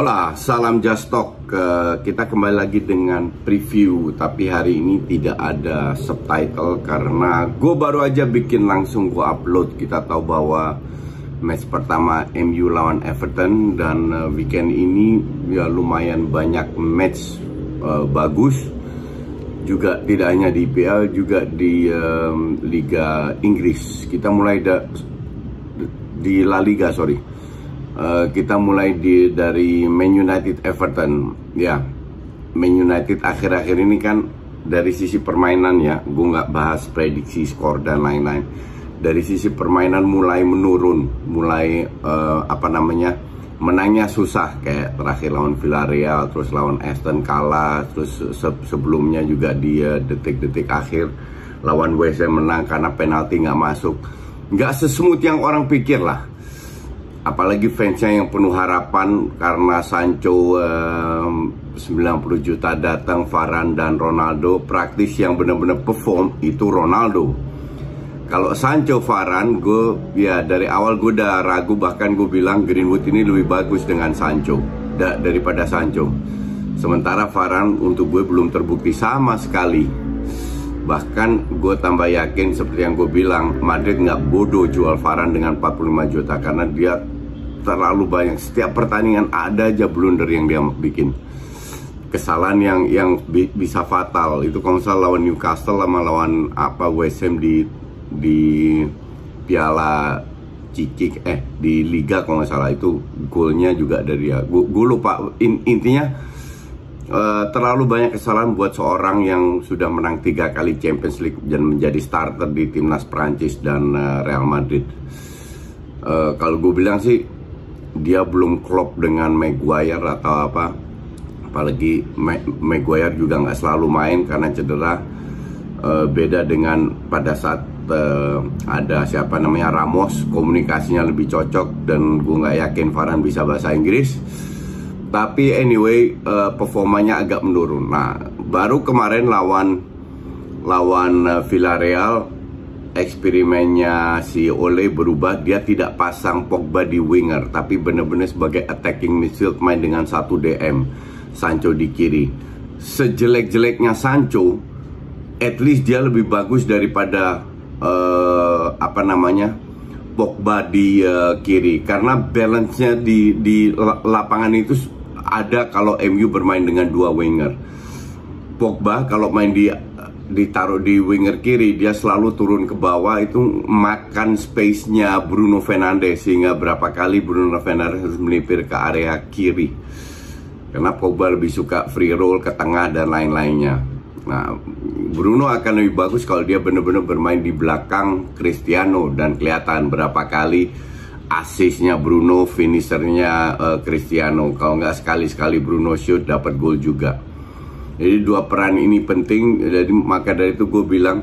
Hola, salam Just Talk. Uh, kita kembali lagi dengan preview, tapi hari ini tidak ada subtitle karena gue baru aja bikin langsung gue upload. Kita tahu bahwa match pertama MU lawan Everton dan uh, weekend ini ya lumayan banyak match uh, bagus. Juga tidak hanya di IPL, juga di Liga Inggris. Kita mulai da di La Liga, sorry Eh, kita mulai di dari Man United Everton. Ya Man United akhir-akhir ini kan dari sisi permainan ya gue nggak bahas prediksi skor dan lain-lain. Dari sisi permainan mulai menurun mulai uh, apa namanya menangnya susah. Kayak terakhir lawan Villarreal terus lawan Aston kalah terus se sebelumnya juga dia detik-detik akhir lawan Ham menang karena penalti nggak masuk. Nggak sesmooth yang orang pikir lah apalagi fansnya yang penuh harapan karena Sancho um, 90 juta datang Varane dan Ronaldo praktis yang benar-benar perform itu Ronaldo. Kalau Sancho Varane gue ya dari awal gue udah ragu bahkan gue bilang Greenwood ini lebih bagus dengan Sancho da daripada Sancho. Sementara Varane untuk gue belum terbukti sama sekali. Bahkan gue tambah yakin seperti yang gue bilang Madrid nggak bodoh jual Varane dengan 45 juta karena dia terlalu banyak. Setiap pertandingan ada aja blunder yang dia bikin. Kesalahan yang yang bi bisa fatal. Itu kalau misalnya lawan Newcastle sama lawan apa West Ham di di Piala Cikik eh di Liga kalau nggak salah. Itu golnya juga dari dia. Gue lupa. In, intinya Uh, terlalu banyak kesalahan buat seorang yang sudah menang tiga kali Champions League dan menjadi starter di timnas Prancis dan uh, Real Madrid. Uh, kalau gue bilang sih dia belum klop dengan Maguire atau apa, apalagi Maguire juga nggak selalu main karena cedera. Uh, beda dengan pada saat uh, ada siapa namanya Ramos, komunikasinya lebih cocok dan gue nggak yakin Varane bisa bahasa Inggris tapi anyway uh, performanya agak menurun. Nah, baru kemarin lawan lawan Villarreal eksperimennya si Ole berubah dia tidak pasang Pogba di winger tapi benar-benar sebagai attacking midfield main dengan satu DM Sancho di kiri. Sejelek-jeleknya Sancho at least dia lebih bagus daripada uh, apa namanya? Pogba di uh, kiri karena balance-nya di di lapangan itu ada kalau MU bermain dengan dua winger. Pogba kalau main di ditaruh di winger kiri dia selalu turun ke bawah itu makan space-nya Bruno Fernandes sehingga berapa kali Bruno Fernandes harus melipir ke area kiri. Karena Pogba lebih suka free roll ke tengah dan lain-lainnya. Nah, Bruno akan lebih bagus kalau dia benar-benar bermain di belakang Cristiano dan kelihatan berapa kali asisnya Bruno, finishernya uh, Cristiano. Kalau nggak sekali-sekali Bruno shoot dapat gol juga. Jadi dua peran ini penting. Jadi maka dari itu gue bilang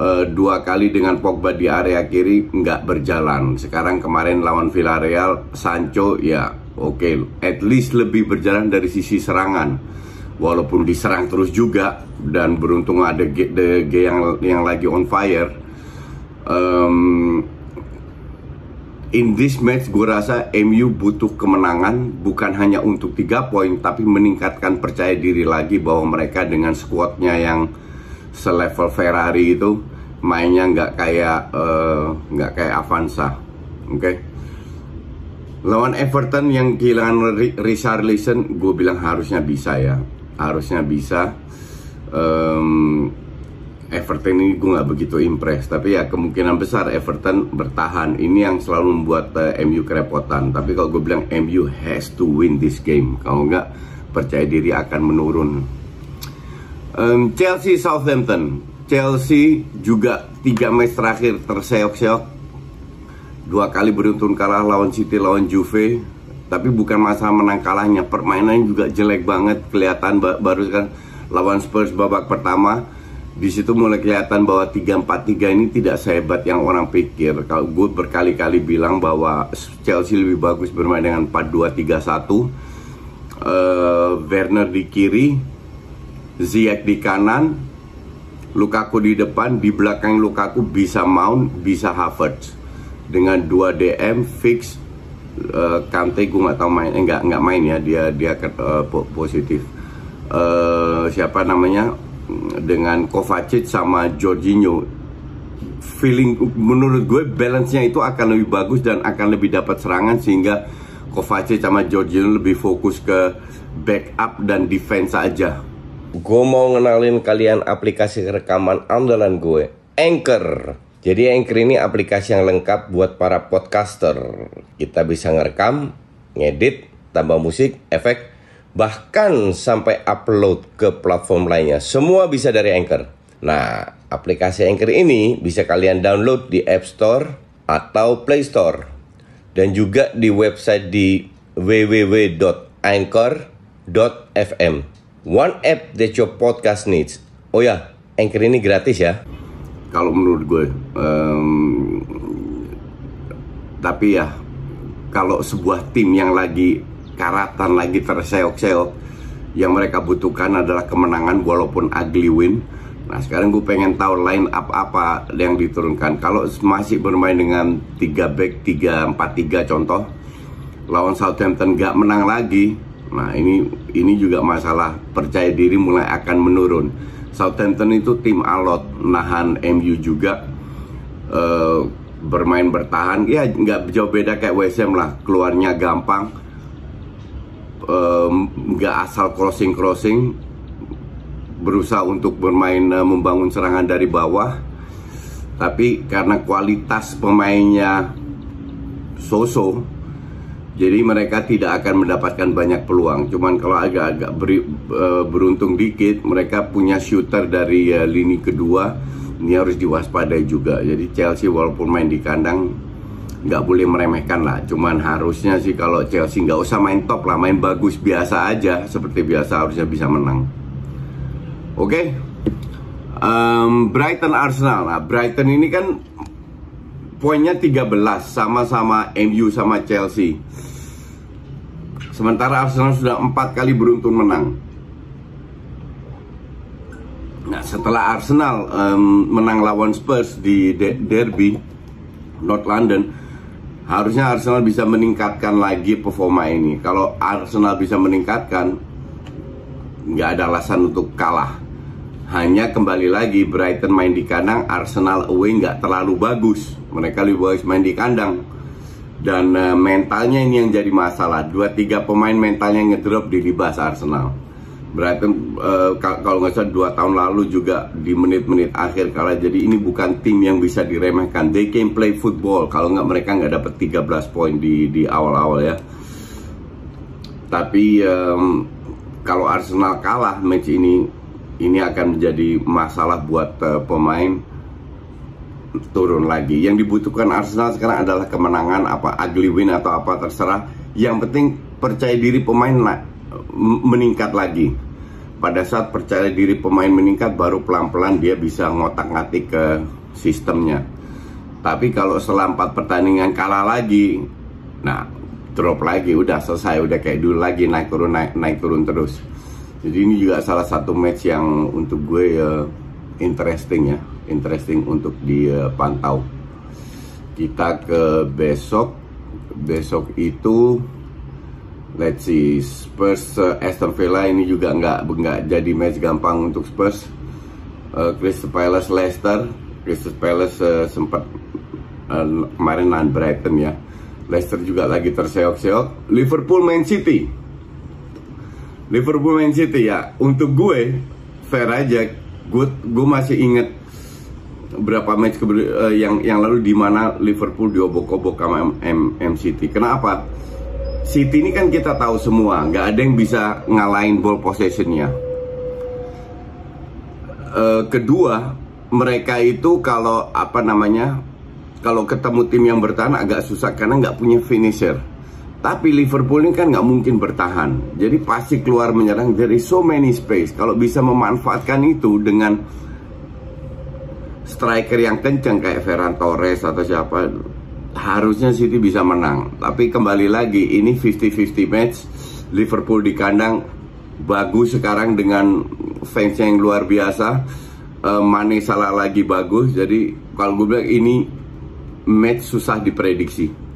uh, dua kali dengan Pogba di area kiri nggak berjalan. Sekarang kemarin lawan Villarreal, Sancho ya oke, okay, at least lebih berjalan dari sisi serangan. Walaupun diserang terus juga dan beruntung ada G, G yang yang lagi on fire. Um, in this match gue rasa MU butuh kemenangan bukan hanya untuk tiga poin tapi meningkatkan percaya diri lagi bahwa mereka dengan squadnya yang selevel Ferrari itu mainnya nggak kayak eh, nggak uh, kayak Avanza, oke? Okay? Lawan Everton yang kehilangan Richarlison, gue bilang harusnya bisa ya, harusnya bisa. Um, Everton ini gue nggak begitu impress tapi ya kemungkinan besar Everton bertahan. Ini yang selalu membuat uh, eh, MU kerepotan. Tapi kalau gue bilang MU has to win this game. Kalau nggak percaya diri akan menurun. Um, Chelsea Southampton. Chelsea juga tiga match terakhir terseok-seok. Dua kali beruntun kalah lawan City lawan Juve. Tapi bukan masalah menang kalahnya. Permainannya juga jelek banget. Kelihatan baru kan lawan Spurs babak pertama di situ mulai kelihatan bahwa 3-4-3 ini tidak sehebat yang orang pikir. Kalau gue berkali-kali bilang bahwa Chelsea lebih bagus bermain dengan 4-2-3-1. Uh, Werner di kiri, Ziyech di kanan, Lukaku di depan, di belakang Lukaku bisa Mount, bisa Havertz. Dengan dua DM fix uh, Kante gue nggak tahu main, eh, nggak main ya dia dia uh, positif. Uh, siapa namanya dengan Kovacic sama Jorginho feeling menurut gue balance-nya itu akan lebih bagus dan akan lebih dapat serangan sehingga Kovacic sama Jorginho lebih fokus ke backup dan defense aja. Gue mau ngenalin kalian aplikasi rekaman andalan gue, Anchor. Jadi Anchor ini aplikasi yang lengkap buat para podcaster. Kita bisa ngerekam, ngedit, tambah musik, efek, bahkan sampai upload ke platform lainnya. Semua bisa dari Anchor. Nah, aplikasi Anchor ini bisa kalian download di App Store atau Play Store. Dan juga di website di www.anchor.fm. One app that your podcast needs. Oh ya, Anchor ini gratis ya. Kalau menurut gue, um, tapi ya kalau sebuah tim yang lagi karatan lagi terseok-seok. Yang mereka butuhkan adalah kemenangan walaupun ugly win. Nah sekarang gue pengen tahu line up apa yang diturunkan. Kalau masih bermain dengan 3 back 3 4 3 contoh lawan Southampton gak menang lagi. Nah ini ini juga masalah. Percaya diri mulai akan menurun. Southampton itu tim alot nahan MU juga. Uh, bermain bertahan. Ya nggak jauh beda kayak Ham lah. Keluarnya gampang nggak um, asal crossing crossing berusaha untuk bermain uh, membangun serangan dari bawah. Tapi karena kualitas pemainnya so-so jadi mereka tidak akan mendapatkan banyak peluang. Cuman kalau agak-agak beri, uh, beruntung dikit mereka punya shooter dari uh, lini kedua. Ini harus diwaspadai juga. Jadi Chelsea walaupun main di kandang nggak boleh meremehkan lah. Cuman harusnya sih kalau Chelsea nggak usah main top lah, main bagus biasa aja seperti biasa harusnya bisa menang. Oke, okay? um, Brighton Arsenal. Nah, Brighton ini kan poinnya 13 sama-sama MU sama Chelsea. Sementara Arsenal sudah empat kali beruntun menang. Nah, setelah Arsenal um, menang lawan Spurs di de derby North London, harusnya Arsenal bisa meningkatkan lagi performa ini. Kalau Arsenal bisa meningkatkan, nggak ada alasan untuk kalah. Hanya kembali lagi Brighton main di kandang, Arsenal away nggak terlalu bagus. Mereka lebih bagus main di kandang. Dan uh, mentalnya ini yang jadi masalah. Dua tiga pemain mentalnya ngedrop di libas Arsenal. Brighton uh, kalau nggak salah dua tahun lalu juga di menit-menit akhir kalah. Jadi ini bukan tim yang bisa diremehkan. They can play football. Kalau nggak mereka nggak dapat 13 poin di di awal-awal ya. Tapi um, kalau Arsenal kalah match ini ini akan menjadi masalah buat uh, pemain turun lagi. Yang dibutuhkan Arsenal sekarang adalah kemenangan apa ugly win atau apa terserah. Yang penting percaya diri pemain meningkat lagi pada saat percaya diri pemain meningkat baru pelan-pelan dia bisa ngotak-ngatik ke sistemnya. Tapi kalau setelah empat pertandingan kalah lagi, nah drop lagi, udah selesai, udah kayak dulu lagi naik turun naik naik turun terus. Jadi ini juga salah satu match yang untuk gue uh, interesting ya, interesting untuk dipantau. Kita ke besok, besok itu Let's see Spurs uh, Aston Villa ini juga nggak nggak jadi match gampang untuk Spurs. Uh, Crystal Palace Leicester. Crystal Palace uh, sempat uh, kemarin nahan Brighton ya. Leicester juga lagi terseok-seok. Liverpool Man City. Liverpool Man City ya. Untuk gue fair aja. Gue gue masih inget berapa match uh, yang yang lalu di mana Liverpool diobok-obok sama M M City. Kenapa? City ini kan kita tahu semua, nggak ada yang bisa ngalahin ball possessionnya. Uh, kedua, mereka itu kalau apa namanya, kalau ketemu tim yang bertahan agak susah karena nggak punya finisher. Tapi Liverpool ini kan nggak mungkin bertahan, jadi pasti keluar menyerang dari so many space. Kalau bisa memanfaatkan itu dengan striker yang kencang kayak Ferran Torres atau siapa harusnya City bisa menang tapi kembali lagi ini 50-50 match Liverpool di kandang bagus sekarang dengan fans yang luar biasa uh, Mane salah lagi bagus jadi kalau gue bilang ini match susah diprediksi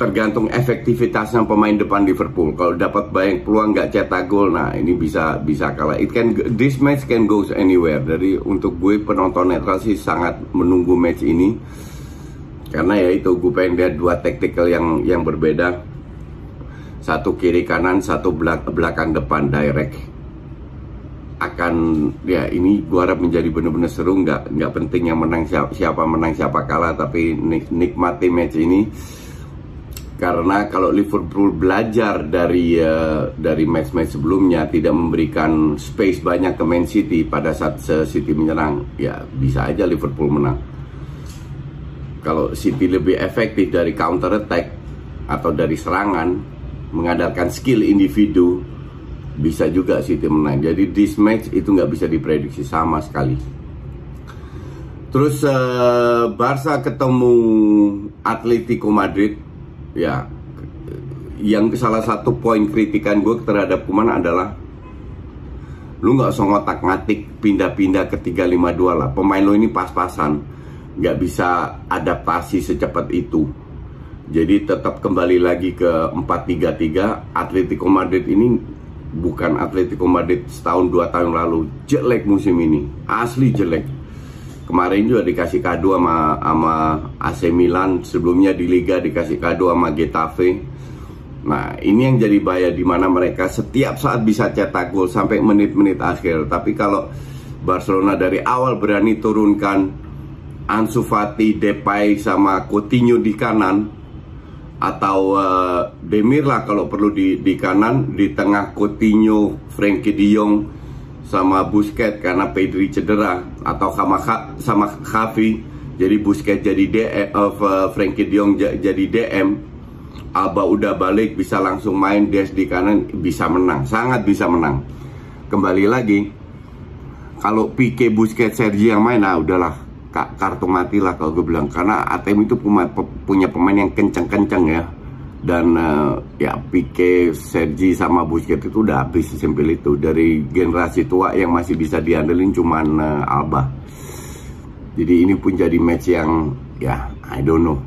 tergantung efektivitasnya pemain depan Liverpool. Kalau dapat banyak peluang nggak cetak gol, nah ini bisa bisa kalah. It can this match can go anywhere. Jadi untuk gue penonton netral sih sangat menunggu match ini karena ya itu gue pengen lihat dua tactical yang yang berbeda. Satu kiri kanan, satu belak belakang depan direct. Akan ya ini gue harap menjadi benar-benar seru. Nggak nggak penting yang menang siapa, siapa menang siapa kalah tapi nik nikmati match ini. Karena kalau Liverpool belajar dari uh, dari match-match sebelumnya tidak memberikan space banyak ke Man City pada saat City menyerang ya bisa aja Liverpool menang kalau City lebih efektif dari counter attack atau dari serangan mengandalkan skill individu bisa juga City menang. Jadi this match itu nggak bisa diprediksi sama sekali. Terus uh, Barca ketemu Atletico Madrid. Ya yang salah satu poin kritikan gue terhadap Kuman adalah lu nggak usah ngotak ngatik pindah-pindah ke 352 lah. Pemain lo ini pas-pasan nggak bisa adaptasi secepat itu. Jadi tetap kembali lagi ke 4-3-3 Atletico Madrid ini bukan Atletico Madrid setahun dua tahun lalu. Jelek musim ini. Asli jelek. Kemarin juga dikasih kado sama sama AC Milan, sebelumnya di Liga dikasih kado sama Getafe. Nah, ini yang jadi bahaya di mana mereka setiap saat bisa cetak gol sampai menit-menit akhir. Tapi kalau Barcelona dari awal berani turunkan Ansu Fati, Depay sama Coutinho di kanan atau uh, Demir lah kalau perlu di di kanan, di tengah Coutinho, Frankie De Jong sama Busquets karena Pedri cedera atau sama sama Xavi. Jadi Busquets jadi DM uh, Frankie De Jong jadi DM Alba udah balik bisa langsung main Des di kanan bisa menang sangat bisa menang. Kembali lagi kalau Pique Busquets Sergi yang main nah udahlah kartu mati lah kalau gue bilang. Karena ATM itu punya, pemain yang kenceng-kenceng ya. Dan uh, ya Pique, Sergi sama Busquets itu udah habis sesimpel itu. Dari generasi tua yang masih bisa diandelin cuman uh, Alba. Jadi ini pun jadi match yang ya I don't know.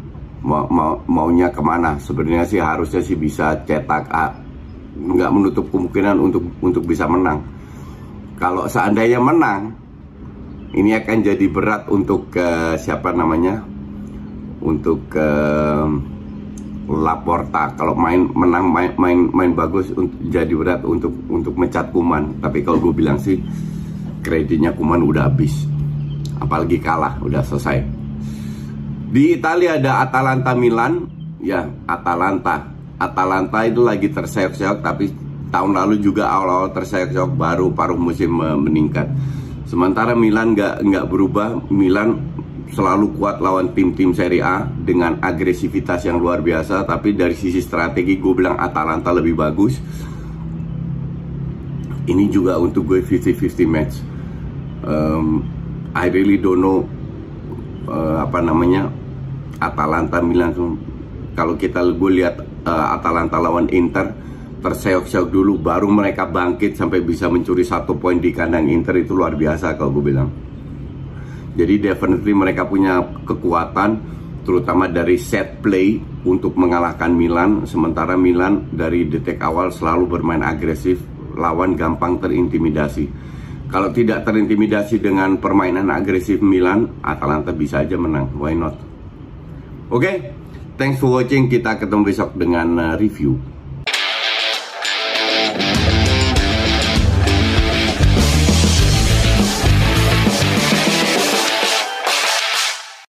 Mau, mau maunya ke mana? Sebenarnya sih harusnya sih bisa cetak A. Nggak menutup kemungkinan untuk untuk bisa menang. Kalau seandainya menang ini akan jadi berat untuk uh, siapa namanya? Untuk uh, Laporta. Kalau main menang main main, main bagus untuk jadi berat untuk untuk mencat Kuman. Tapi kalau gue bilang sih kreditnya Kuman udah habis. Apalagi kalah udah selesai. Di Italia ada Atalanta Milan. Ya Atalanta. Atalanta itu lagi terseok-seok tapi tahun lalu juga awal-awal terseok-seok baru paruh musim meningkat sementara Milan nggak nggak berubah. Milan selalu kuat lawan tim-tim Serie A dengan agresivitas yang luar biasa. Tapi dari sisi strategi gue bilang Atalanta lebih bagus. Ini juga untuk gue 50-50 match. Um, I really don't know uh, apa namanya Atalanta Milan kalau kita gue lihat uh, Atalanta lawan Inter terseok-seok dulu baru mereka bangkit sampai bisa mencuri satu poin di kandang Inter itu luar biasa kalau gue bilang. Jadi definitely mereka punya kekuatan terutama dari set play untuk mengalahkan Milan. Sementara Milan dari detik awal selalu bermain agresif lawan gampang terintimidasi. Kalau tidak terintimidasi dengan permainan agresif Milan Atalanta bisa aja menang. Why not? Oke okay? thanks for watching. Kita ketemu besok dengan uh, review